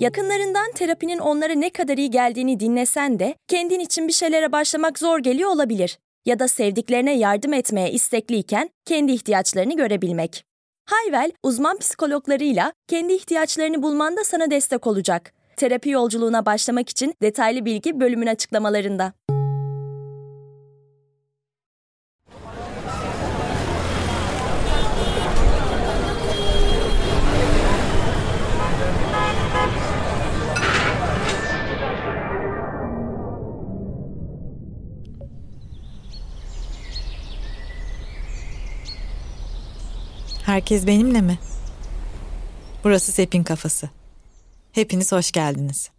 Yakınlarından terapinin onlara ne kadar iyi geldiğini dinlesen de kendin için bir şeylere başlamak zor geliyor olabilir. Ya da sevdiklerine yardım etmeye istekliyken kendi ihtiyaçlarını görebilmek. Hayvel, uzman psikologlarıyla kendi ihtiyaçlarını bulmanda sana destek olacak. Terapi yolculuğuna başlamak için detaylı bilgi bölümün açıklamalarında. Herkes benimle mi? Burası Sepin Kafası. Hepiniz hoş geldiniz.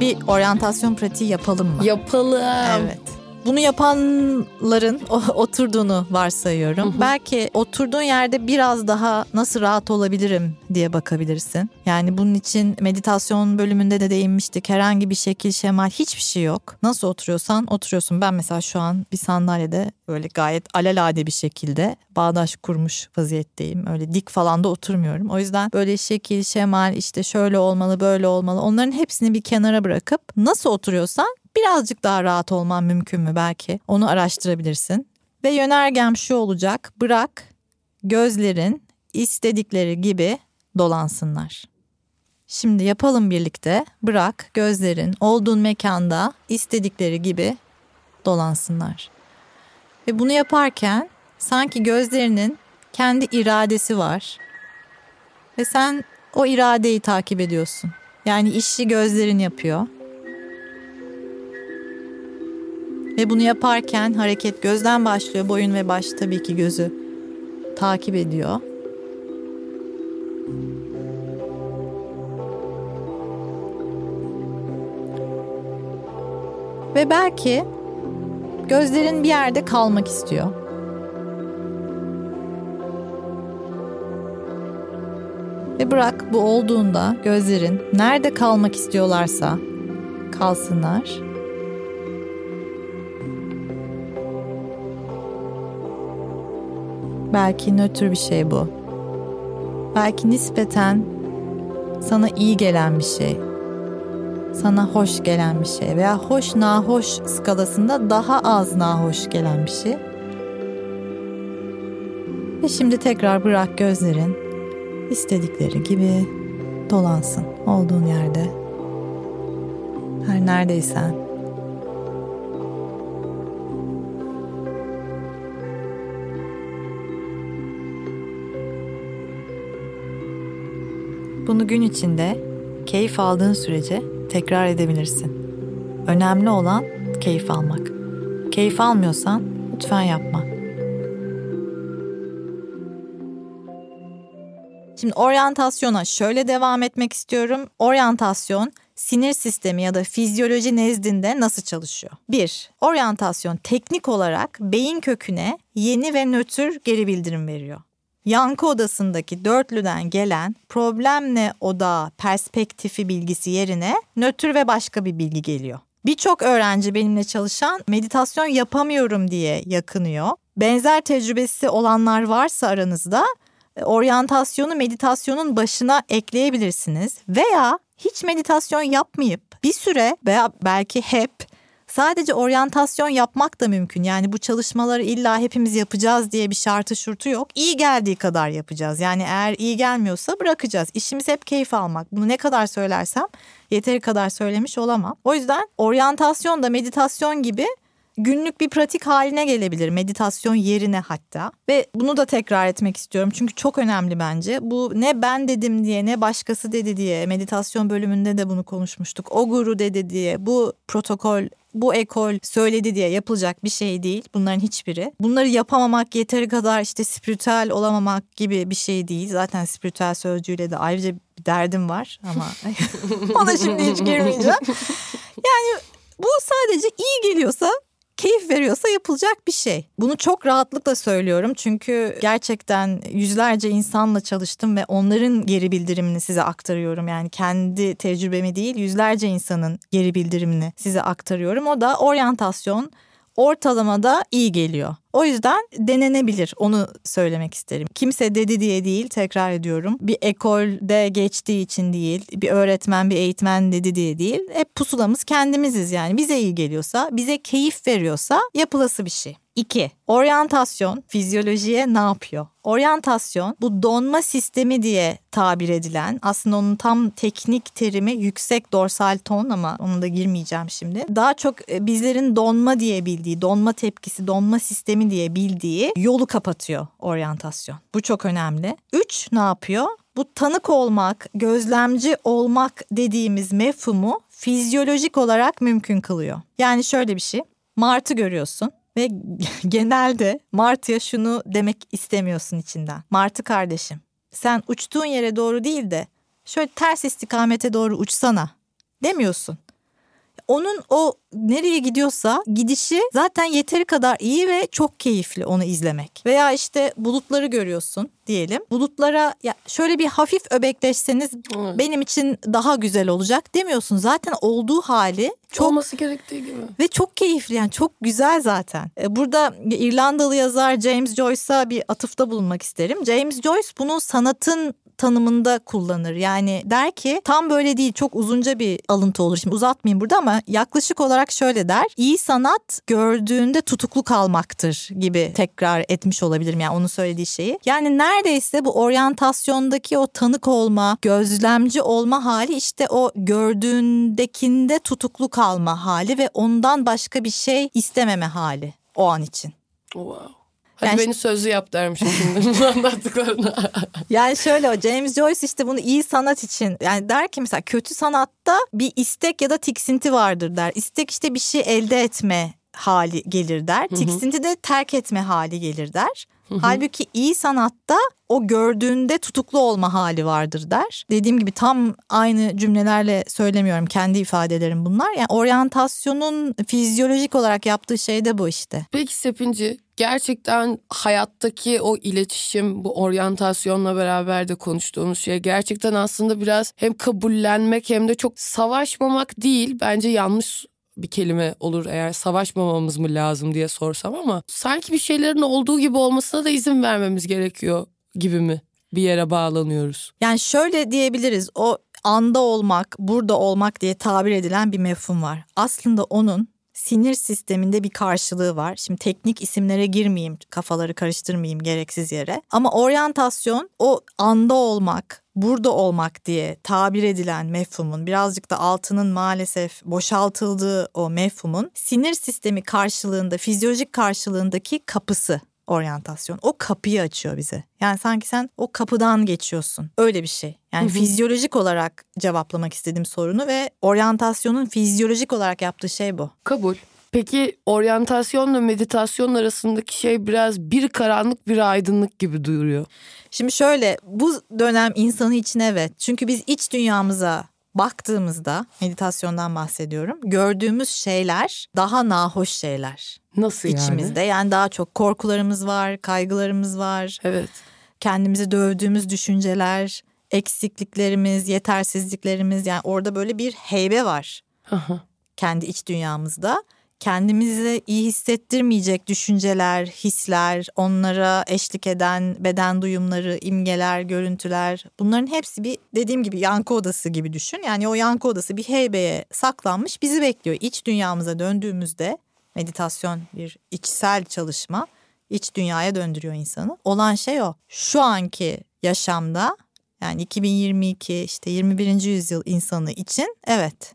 Bir oryantasyon pratiği yapalım mı? Yapalım. Evet. Bunu yapanların oturduğunu varsayıyorum. Hı hı. Belki oturduğun yerde biraz daha nasıl rahat olabilirim diye bakabilirsin. Yani bunun için meditasyon bölümünde de değinmiştik. Herhangi bir şekil, şemal hiçbir şey yok. Nasıl oturuyorsan oturuyorsun. Ben mesela şu an bir sandalyede böyle gayet alelade bir şekilde bağdaş kurmuş vaziyetteyim. Öyle dik falan da oturmuyorum. O yüzden böyle şekil, şemal işte şöyle olmalı, böyle olmalı. Onların hepsini bir kenara bırakıp nasıl oturuyorsan birazcık daha rahat olman mümkün mü belki? Onu araştırabilirsin. Ve yönergem şu olacak. Bırak gözlerin istedikleri gibi dolansınlar. Şimdi yapalım birlikte. Bırak gözlerin olduğun mekanda istedikleri gibi dolansınlar. Ve bunu yaparken sanki gözlerinin kendi iradesi var. Ve sen o iradeyi takip ediyorsun. Yani işi gözlerin yapıyor. Ve bunu yaparken hareket gözden başlıyor. Boyun ve baş tabii ki gözü takip ediyor. Ve belki gözlerin bir yerde kalmak istiyor. Ve bırak bu olduğunda gözlerin nerede kalmak istiyorlarsa kalsınlar. Belki nötr bir şey bu. Belki nispeten sana iyi gelen bir şey. Sana hoş gelen bir şey veya hoş nahoş skalasında daha az nahoş gelen bir şey. Ve şimdi tekrar bırak gözlerin istedikleri gibi dolansın olduğun yerde. Her neredeysen Bunu gün içinde keyif aldığın sürece tekrar edebilirsin. Önemli olan keyif almak. Keyif almıyorsan lütfen yapma. Şimdi oryantasyona şöyle devam etmek istiyorum. Oryantasyon sinir sistemi ya da fizyoloji nezdinde nasıl çalışıyor? 1. Oryantasyon teknik olarak beyin köküne yeni ve nötr geri bildirim veriyor yankı odasındaki dörtlüden gelen problemle odağı perspektifi bilgisi yerine nötr ve başka bir bilgi geliyor. Birçok öğrenci benimle çalışan meditasyon yapamıyorum diye yakınıyor. Benzer tecrübesi olanlar varsa aranızda e, oryantasyonu meditasyonun başına ekleyebilirsiniz veya hiç meditasyon yapmayıp bir süre veya belki hep Sadece oryantasyon yapmak da mümkün. Yani bu çalışmaları illa hepimiz yapacağız diye bir şartı şurtu yok. İyi geldiği kadar yapacağız. Yani eğer iyi gelmiyorsa bırakacağız. İşimiz hep keyif almak. Bunu ne kadar söylersem yeteri kadar söylemiş olamam. O yüzden oryantasyon da meditasyon gibi günlük bir pratik haline gelebilir meditasyon yerine hatta. Ve bunu da tekrar etmek istiyorum çünkü çok önemli bence. Bu ne ben dedim diye ne başkası dedi diye meditasyon bölümünde de bunu konuşmuştuk. O guru dedi diye bu protokol bu ekol söyledi diye yapılacak bir şey değil bunların hiçbiri. Bunları yapamamak yeteri kadar işte spiritüel olamamak gibi bir şey değil. Zaten spiritüel sözcüğüyle de ayrıca bir derdim var ama ona şimdi hiç girmeyeceğim. Yani bu sadece iyi geliyorsa keyif veriyorsa yapılacak bir şey. Bunu çok rahatlıkla söylüyorum çünkü gerçekten yüzlerce insanla çalıştım ve onların geri bildirimini size aktarıyorum. Yani kendi tecrübemi değil yüzlerce insanın geri bildirimini size aktarıyorum. O da oryantasyon ortalamada iyi geliyor. O yüzden denenebilir onu söylemek isterim. Kimse dedi diye değil tekrar ediyorum. Bir ekolde geçtiği için değil, bir öğretmen bir eğitmen dedi diye değil. Hep pusulamız kendimiziz yani. Bize iyi geliyorsa, bize keyif veriyorsa yapılası bir şey. 2. Oryantasyon fizyolojiye ne yapıyor? Oryantasyon bu donma sistemi diye tabir edilen aslında onun tam teknik terimi yüksek dorsal ton ama onu da girmeyeceğim şimdi. Daha çok e, bizlerin donma diye bildiği, donma tepkisi, donma sistemi diye bildiği yolu kapatıyor oryantasyon. Bu çok önemli. 3 ne yapıyor? Bu tanık olmak, gözlemci olmak dediğimiz mefhumu fizyolojik olarak mümkün kılıyor. Yani şöyle bir şey. Martı görüyorsun ve genelde Martı'ya şunu demek istemiyorsun içinden. Martı kardeşim sen uçtuğun yere doğru değil de şöyle ters istikamete doğru uçsana demiyorsun. Onun o nereye gidiyorsa gidişi zaten yeteri kadar iyi ve çok keyifli onu izlemek. Veya işte bulutları görüyorsun diyelim. Bulutlara ya şöyle bir hafif öbekleşseniz evet. benim için daha güzel olacak demiyorsun. Zaten olduğu hali çok olması gerektiği gibi. Ve çok keyifli yani çok güzel zaten. E, burada İrlandalı yazar James Joyce'a bir atıfta bulunmak isterim. James Joyce bunu sanatın tanımında kullanır. Yani der ki tam böyle değil çok uzunca bir alıntı olur. Şimdi uzatmayayım burada ama yaklaşık olarak şöyle der. İyi sanat gördüğünde tutuklu kalmaktır gibi tekrar etmiş olabilirim yani onun söylediği şeyi. Yani neredeyse bu oryantasyondaki o tanık olma, gözlemci olma hali işte o gördüğündekinde tutuklu kalma hali ve ondan başka bir şey istememe hali o an için. Wow. Hadi yani beni sözlü yap dermişim şimdi bu anlattıklarına. yani şöyle o James Joyce işte bunu iyi sanat için yani der ki mesela kötü sanatta bir istek ya da tiksinti vardır der. İstek işte bir şey elde etme hali gelir der. Tiksinti de terk etme hali gelir der. Halbuki iyi sanatta o gördüğünde tutuklu olma hali vardır der. Dediğim gibi tam aynı cümlelerle söylemiyorum. Kendi ifadelerim bunlar. Yani oryantasyonun fizyolojik olarak yaptığı şey de bu işte. Peki Sepinci gerçekten hayattaki o iletişim bu oryantasyonla beraber de konuştuğumuz şey gerçekten aslında biraz hem kabullenmek hem de çok savaşmamak değil bence yanlış bir kelime olur eğer savaşmamamız mı lazım diye sorsam ama sanki bir şeylerin olduğu gibi olmasına da izin vermemiz gerekiyor gibi mi bir yere bağlanıyoruz? Yani şöyle diyebiliriz o anda olmak, burada olmak diye tabir edilen bir mefhum var. Aslında onun sinir sisteminde bir karşılığı var. Şimdi teknik isimlere girmeyeyim, kafaları karıştırmayayım gereksiz yere. Ama oryantasyon o anda olmak, burada olmak diye tabir edilen mefhumun birazcık da altının maalesef boşaltıldığı o mefhumun sinir sistemi karşılığında, fizyolojik karşılığındaki kapısı oryantasyon. O kapıyı açıyor bize. Yani sanki sen o kapıdan geçiyorsun. Öyle bir şey. Yani hı hı. fizyolojik olarak cevaplamak istedim sorunu ve oryantasyonun fizyolojik olarak yaptığı şey bu. Kabul. Peki oryantasyonla meditasyon arasındaki şey biraz bir karanlık bir aydınlık gibi duyuruyor. Şimdi şöyle bu dönem insanı için evet. Çünkü biz iç dünyamıza baktığımızda meditasyondan bahsediyorum. Gördüğümüz şeyler daha nahoş şeyler. Nasıl yani? İçimizde yani daha çok korkularımız var, kaygılarımız var. Evet. Kendimizi dövdüğümüz düşünceler, eksikliklerimiz, yetersizliklerimiz yani orada böyle bir heybe var. Aha. Kendi iç dünyamızda kendimizi iyi hissettirmeyecek düşünceler, hisler, onlara eşlik eden beden duyumları, imgeler, görüntüler bunların hepsi bir dediğim gibi yankı odası gibi düşün. Yani o yankı odası bir heybeye saklanmış bizi bekliyor. İç dünyamıza döndüğümüzde meditasyon bir içsel çalışma iç dünyaya döndürüyor insanı. Olan şey o. Şu anki yaşamda yani 2022 işte 21. yüzyıl insanı için evet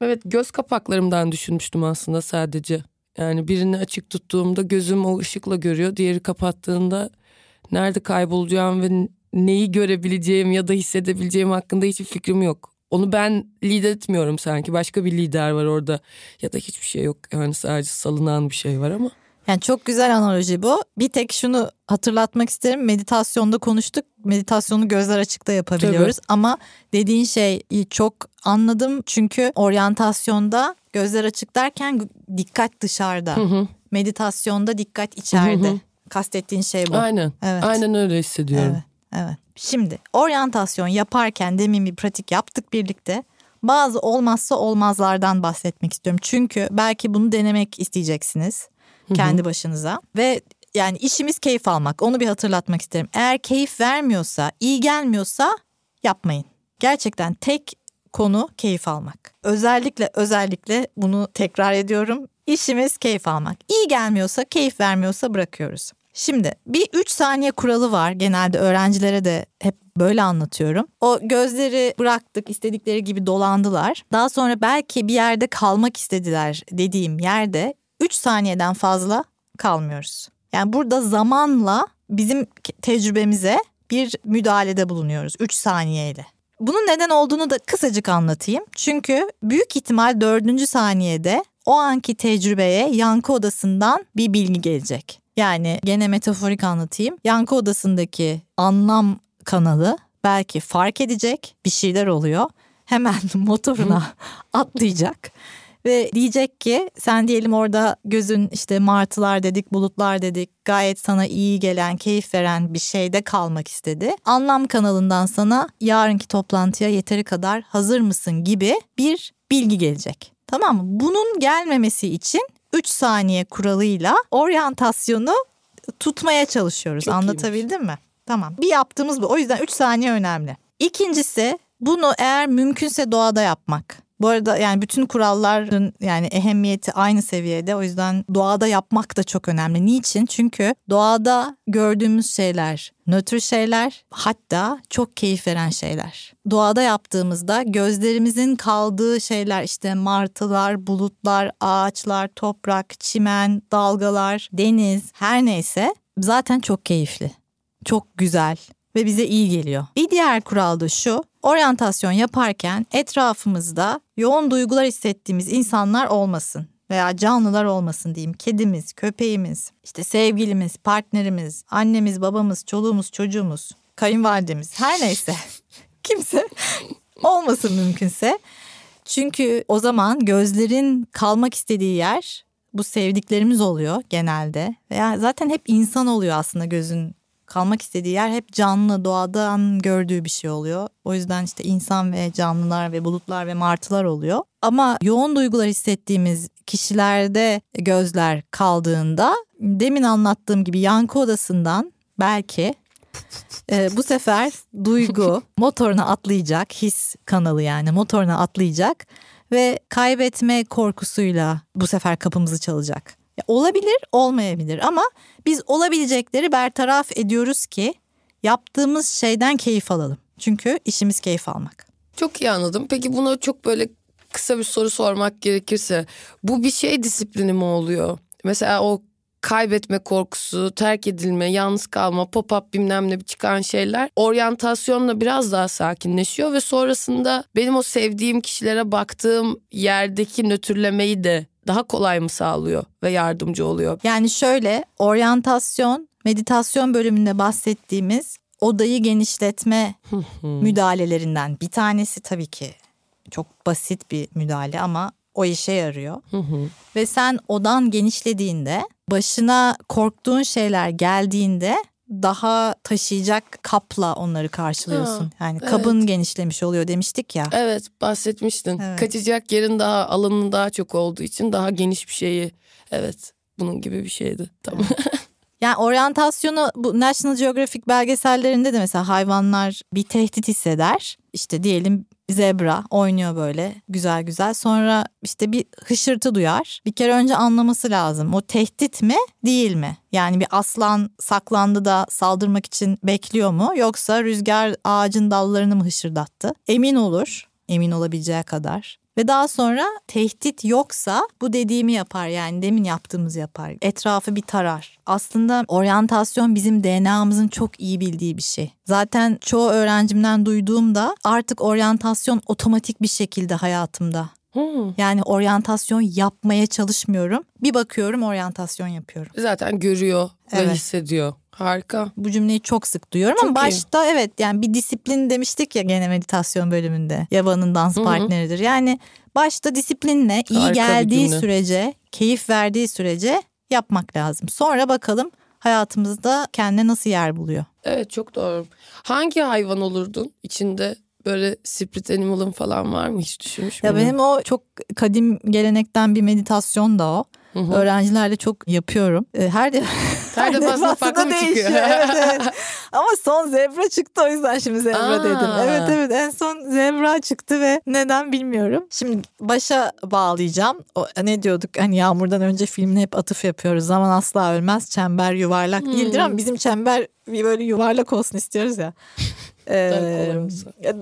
Evet göz kapaklarımdan düşünmüştüm aslında sadece. Yani birini açık tuttuğumda gözüm o ışıkla görüyor. Diğeri kapattığında nerede kaybolacağım ve neyi görebileceğim ya da hissedebileceğim hakkında hiçbir fikrim yok. Onu ben lider etmiyorum sanki. Başka bir lider var orada. Ya da hiçbir şey yok. Yani sadece salınan bir şey var ama. Yani çok güzel analoji bu. Bir tek şunu hatırlatmak isterim. Meditasyonda konuştuk. Meditasyonu gözler açıkta yapabiliyoruz. Tabii. Ama dediğin şeyi çok anladım. Çünkü oryantasyonda gözler açık derken dikkat dışarıda. Hı hı. Meditasyonda dikkat içeride. Hı hı. Kastettiğin şey bu. Aynen. Evet. Aynen öyle hissediyorum. Evet. Evet. Şimdi oryantasyon yaparken demin bir pratik yaptık birlikte. Bazı olmazsa olmazlardan bahsetmek istiyorum. Çünkü belki bunu denemek isteyeceksiniz kendi başınıza ve yani işimiz keyif almak. Onu bir hatırlatmak isterim. Eğer keyif vermiyorsa, iyi gelmiyorsa yapmayın. Gerçekten tek konu keyif almak. Özellikle özellikle bunu tekrar ediyorum. İşimiz keyif almak. İyi gelmiyorsa, keyif vermiyorsa bırakıyoruz. Şimdi bir 3 saniye kuralı var. Genelde öğrencilere de hep böyle anlatıyorum. O gözleri bıraktık istedikleri gibi dolandılar. Daha sonra belki bir yerde kalmak istediler dediğim yerde 3 saniyeden fazla kalmıyoruz. Yani burada zamanla bizim tecrübemize bir müdahalede bulunuyoruz 3 saniyeyle. Bunun neden olduğunu da kısacık anlatayım. Çünkü büyük ihtimal dördüncü saniyede o anki tecrübeye yankı odasından bir bilgi gelecek. Yani gene metaforik anlatayım. Yankı odasındaki anlam kanalı belki fark edecek bir şeyler oluyor. Hemen motoruna atlayacak ve diyecek ki sen diyelim orada gözün işte martılar dedik, bulutlar dedik. Gayet sana iyi gelen, keyif veren bir şeyde kalmak istedi. Anlam kanalından sana yarınki toplantıya yeteri kadar hazır mısın gibi bir bilgi gelecek. Tamam mı? Bunun gelmemesi için 3 saniye kuralıyla oryantasyonu tutmaya çalışıyoruz. Çok Anlatabildim iyiymiş. mi? Tamam. Bir yaptığımız bu. O yüzden 3 saniye önemli. İkincisi bunu eğer mümkünse doğada yapmak. Bu arada yani bütün kuralların yani ehemmiyeti aynı seviyede. O yüzden doğada yapmak da çok önemli. Niçin? Çünkü doğada gördüğümüz şeyler nötr şeyler hatta çok keyif veren şeyler. Doğada yaptığımızda gözlerimizin kaldığı şeyler işte martılar, bulutlar, ağaçlar, toprak, çimen, dalgalar, deniz her neyse zaten çok keyifli. Çok güzel ve bize iyi geliyor. Bir diğer kural da şu. Oryantasyon yaparken etrafımızda yoğun duygular hissettiğimiz insanlar olmasın veya canlılar olmasın diyeyim. Kedimiz, köpeğimiz, işte sevgilimiz, partnerimiz, annemiz, babamız, çoluğumuz, çocuğumuz, kayınvalidemiz her neyse kimse olmasın mümkünse. Çünkü o zaman gözlerin kalmak istediği yer bu sevdiklerimiz oluyor genelde. Veya zaten hep insan oluyor aslında gözün kalmak istediği yer hep canlı doğadan gördüğü bir şey oluyor. O yüzden işte insan ve canlılar ve bulutlar ve martılar oluyor. Ama yoğun duygular hissettiğimiz kişilerde gözler kaldığında demin anlattığım gibi yankı odasından belki e, bu sefer duygu motoruna atlayacak his kanalı yani motoruna atlayacak ve kaybetme korkusuyla bu sefer kapımızı çalacak. Olabilir, olmayabilir ama biz olabilecekleri bertaraf ediyoruz ki yaptığımız şeyden keyif alalım. Çünkü işimiz keyif almak. Çok iyi anladım. Peki buna çok böyle kısa bir soru sormak gerekirse bu bir şey disiplini mi oluyor? Mesela o kaybetme korkusu, terk edilme, yalnız kalma, pop-up bilmem ne çıkan şeyler oryantasyonla biraz daha sakinleşiyor ve sonrasında benim o sevdiğim kişilere baktığım yerdeki nötrlemeyi de daha kolay mı sağlıyor ve yardımcı oluyor? Yani şöyle oryantasyon meditasyon bölümünde bahsettiğimiz odayı genişletme müdahalelerinden bir tanesi tabii ki çok basit bir müdahale ama o işe yarıyor. Ve sen odan genişlediğinde başına korktuğun şeyler geldiğinde daha taşıyacak kapla onları karşılıyorsun. Ha, yani evet. kabın genişlemiş oluyor demiştik ya. Evet bahsetmiştin. Evet. Kaçacak yerin daha alanın daha çok olduğu için daha geniş bir şeyi. Evet bunun gibi bir şeydi. Tamam. Yani oryantasyonu bu National Geographic belgesellerinde de mesela hayvanlar bir tehdit hisseder. İşte diyelim zebra oynuyor böyle güzel güzel. Sonra işte bir hışırtı duyar. Bir kere önce anlaması lazım. O tehdit mi değil mi? Yani bir aslan saklandı da saldırmak için bekliyor mu? Yoksa rüzgar ağacın dallarını mı hışırdattı? Emin olur. Emin olabileceği kadar. Ve daha sonra tehdit yoksa bu dediğimi yapar yani demin yaptığımız yapar. Etrafı bir tarar. Aslında oryantasyon bizim DNA'mızın çok iyi bildiği bir şey. Zaten çoğu öğrencimden duyduğumda artık oryantasyon otomatik bir şekilde hayatımda. Hmm. Yani oryantasyon yapmaya çalışmıyorum. Bir bakıyorum oryantasyon yapıyorum. Zaten görüyor ve Evet. hissediyor. Harika. Bu cümleyi çok sık duyuyorum Çok ama iyi. başta evet yani bir disiplin demiştik ya gene meditasyon bölümünde. Yabanın dans Hı hı. partneridir. Yani başta disiplinle iyi Harika geldiği sürece, keyif verdiği sürece yapmak lazım. Sonra bakalım hayatımızda kendine nasıl yer buluyor. Evet çok doğru. Hangi hayvan olurdun? İçinde böyle spirit animal'ın falan var mı? Hiç düşünmüş Ya müydün? benim o çok kadim gelenekten bir meditasyon da o. Hı hı. Öğrencilerle çok yapıyorum. Ee, Her de Her defasında farklı mı çıkıyor? evet, evet. Ama son zebra çıktı o yüzden şimdi zebra Aa. dedim. Evet evet en son zebra çıktı ve neden bilmiyorum. Şimdi başa bağlayacağım. O, ne diyorduk hani yağmurdan önce filmine hep atıf yapıyoruz. Zaman asla ölmez çember yuvarlak değildir Hmm. ama bizim çember bir böyle yuvarlak olsun istiyoruz ya. Ee,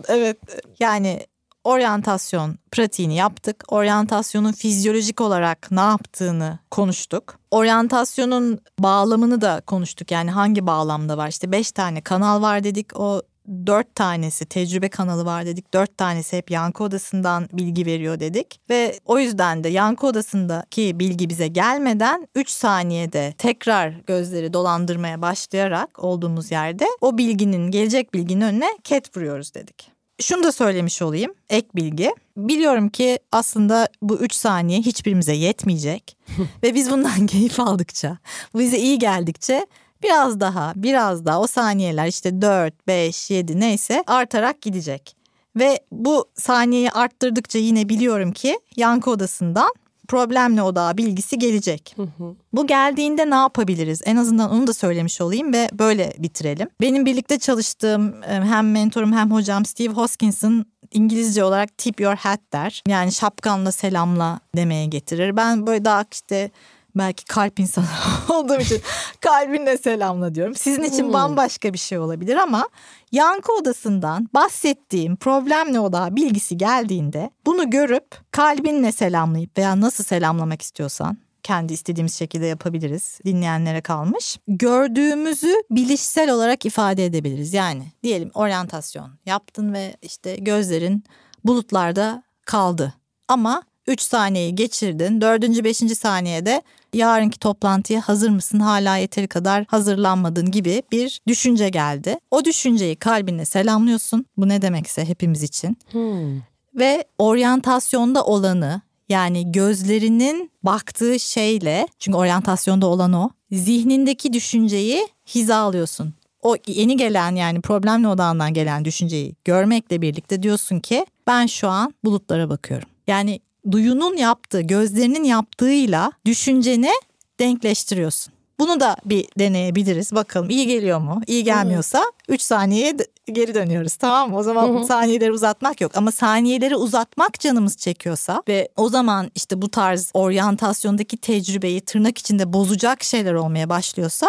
evet yani oryantasyon pratiğini yaptık. Oryantasyonun fizyolojik olarak ne yaptığını konuştuk. Oryantasyonun bağlamını da konuştuk. Yani hangi bağlamda var? İşte beş tane kanal var dedik. O dört tanesi tecrübe kanalı var dedik. Dört tanesi hep yankı odasından bilgi veriyor dedik. Ve o yüzden de yankı odasındaki bilgi bize gelmeden 3 saniyede tekrar gözleri dolandırmaya başlayarak olduğumuz yerde o bilginin gelecek bilginin önüne ket vuruyoruz dedik. Şunu da söylemiş olayım ek bilgi. Biliyorum ki aslında bu 3 saniye hiçbirimize yetmeyecek ve biz bundan keyif aldıkça, bu bize iyi geldikçe biraz daha biraz daha o saniyeler işte 4, 5, 7 neyse artarak gidecek. Ve bu saniyeyi arttırdıkça yine biliyorum ki yankı odasından problemli odağa bilgisi gelecek. Hı hı. Bu geldiğinde ne yapabiliriz? En azından onu da söylemiş olayım ve böyle bitirelim. Benim birlikte çalıştığım e, hem mentorum hem hocam Steve Hoskinson İngilizce olarak tip your hat der. Yani şapkanla selamla demeye getirir. Ben böyle daha işte belki kalp insanı olduğum için kalbinle selamla diyorum. Sizin için Hmm. bambaşka bir şey olabilir ama yankı odasından bahsettiğim problemli odağa bilgisi geldiğinde bunu görüp kalbinle selamlayıp veya nasıl selamlamak istiyorsan kendi istediğimiz şekilde yapabiliriz. Dinleyenlere kalmış. Gördüğümüzü bilişsel olarak ifade edebiliriz. Yani diyelim oryantasyon yaptın ve işte gözlerin bulutlarda kaldı. Ama 3 saniyeyi geçirdin. 4. 5. saniyede yarınki toplantıya hazır mısın? Hala yeteri kadar hazırlanmadın gibi bir düşünce geldi. O düşünceyi kalbinle selamlıyorsun. Bu ne demekse hepimiz için Hmm. ve oryantasyonda olanı yani gözlerinin baktığı şeyle çünkü oryantasyonda olan o zihnindeki düşünceyi hizalıyorsun. O yeni gelen yani problemli odağından gelen düşünceyi görmekle birlikte diyorsun ki ben şu an bulutlara bakıyorum. Yani duyunun yaptığı gözlerinin yaptığıyla düşünceni denkleştiriyorsun. Bunu da bir deneyebiliriz. Bakalım iyi geliyor mu? İyi gelmiyorsa 3 saniyeye geri dönüyoruz tamam mı? O zaman Hı hı. saniyeleri uzatmak yok. Ama saniyeleri uzatmak canımız çekiyorsa ve o zaman işte bu tarz oryantasyondaki tecrübeyi tırnak içinde bozacak şeyler olmaya başlıyorsa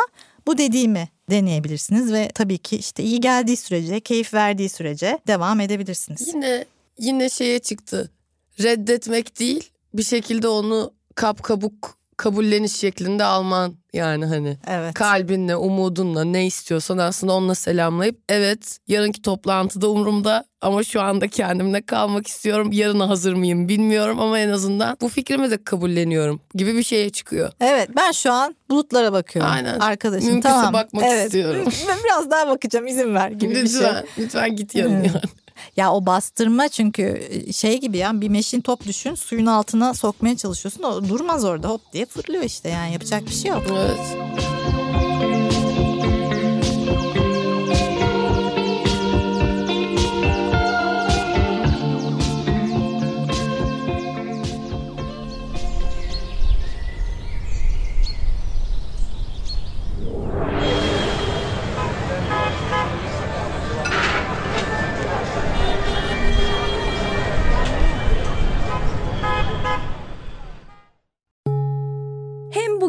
bu dediğimi deneyebilirsiniz ve tabii ki işte iyi geldiği sürece, keyif verdiği sürece devam edebilirsiniz. Yine yine şeye çıktı. Reddetmek değil bir şekilde onu kap kabuk kabulleniş şeklinde alman yani hani. Evet. Kalbinle, umudunla ne istiyorsan aslında onunla selamlayıp evet yarınki toplantıda umurumda ama şu anda kendimle kalmak istiyorum. Yarına hazır mıyım bilmiyorum ama en azından bu fikrimi de kabulleniyorum gibi bir şeye çıkıyor. Evet ben şu an bulutlara bakıyorum. Aynen. Arkadaşım Mümkünse tamam. bakmak evet. istiyorum. Ben biraz daha bakacağım izin ver gibi bir şey. Lütfen, lütfen git yarın Evet. yani. Ya o bastırma çünkü şey gibi ya bir meşin top düşün suyun altına sokmaya çalışıyorsun o durmaz orada hop diye fırlıyor işte yani yapacak bir şey yok. Evet.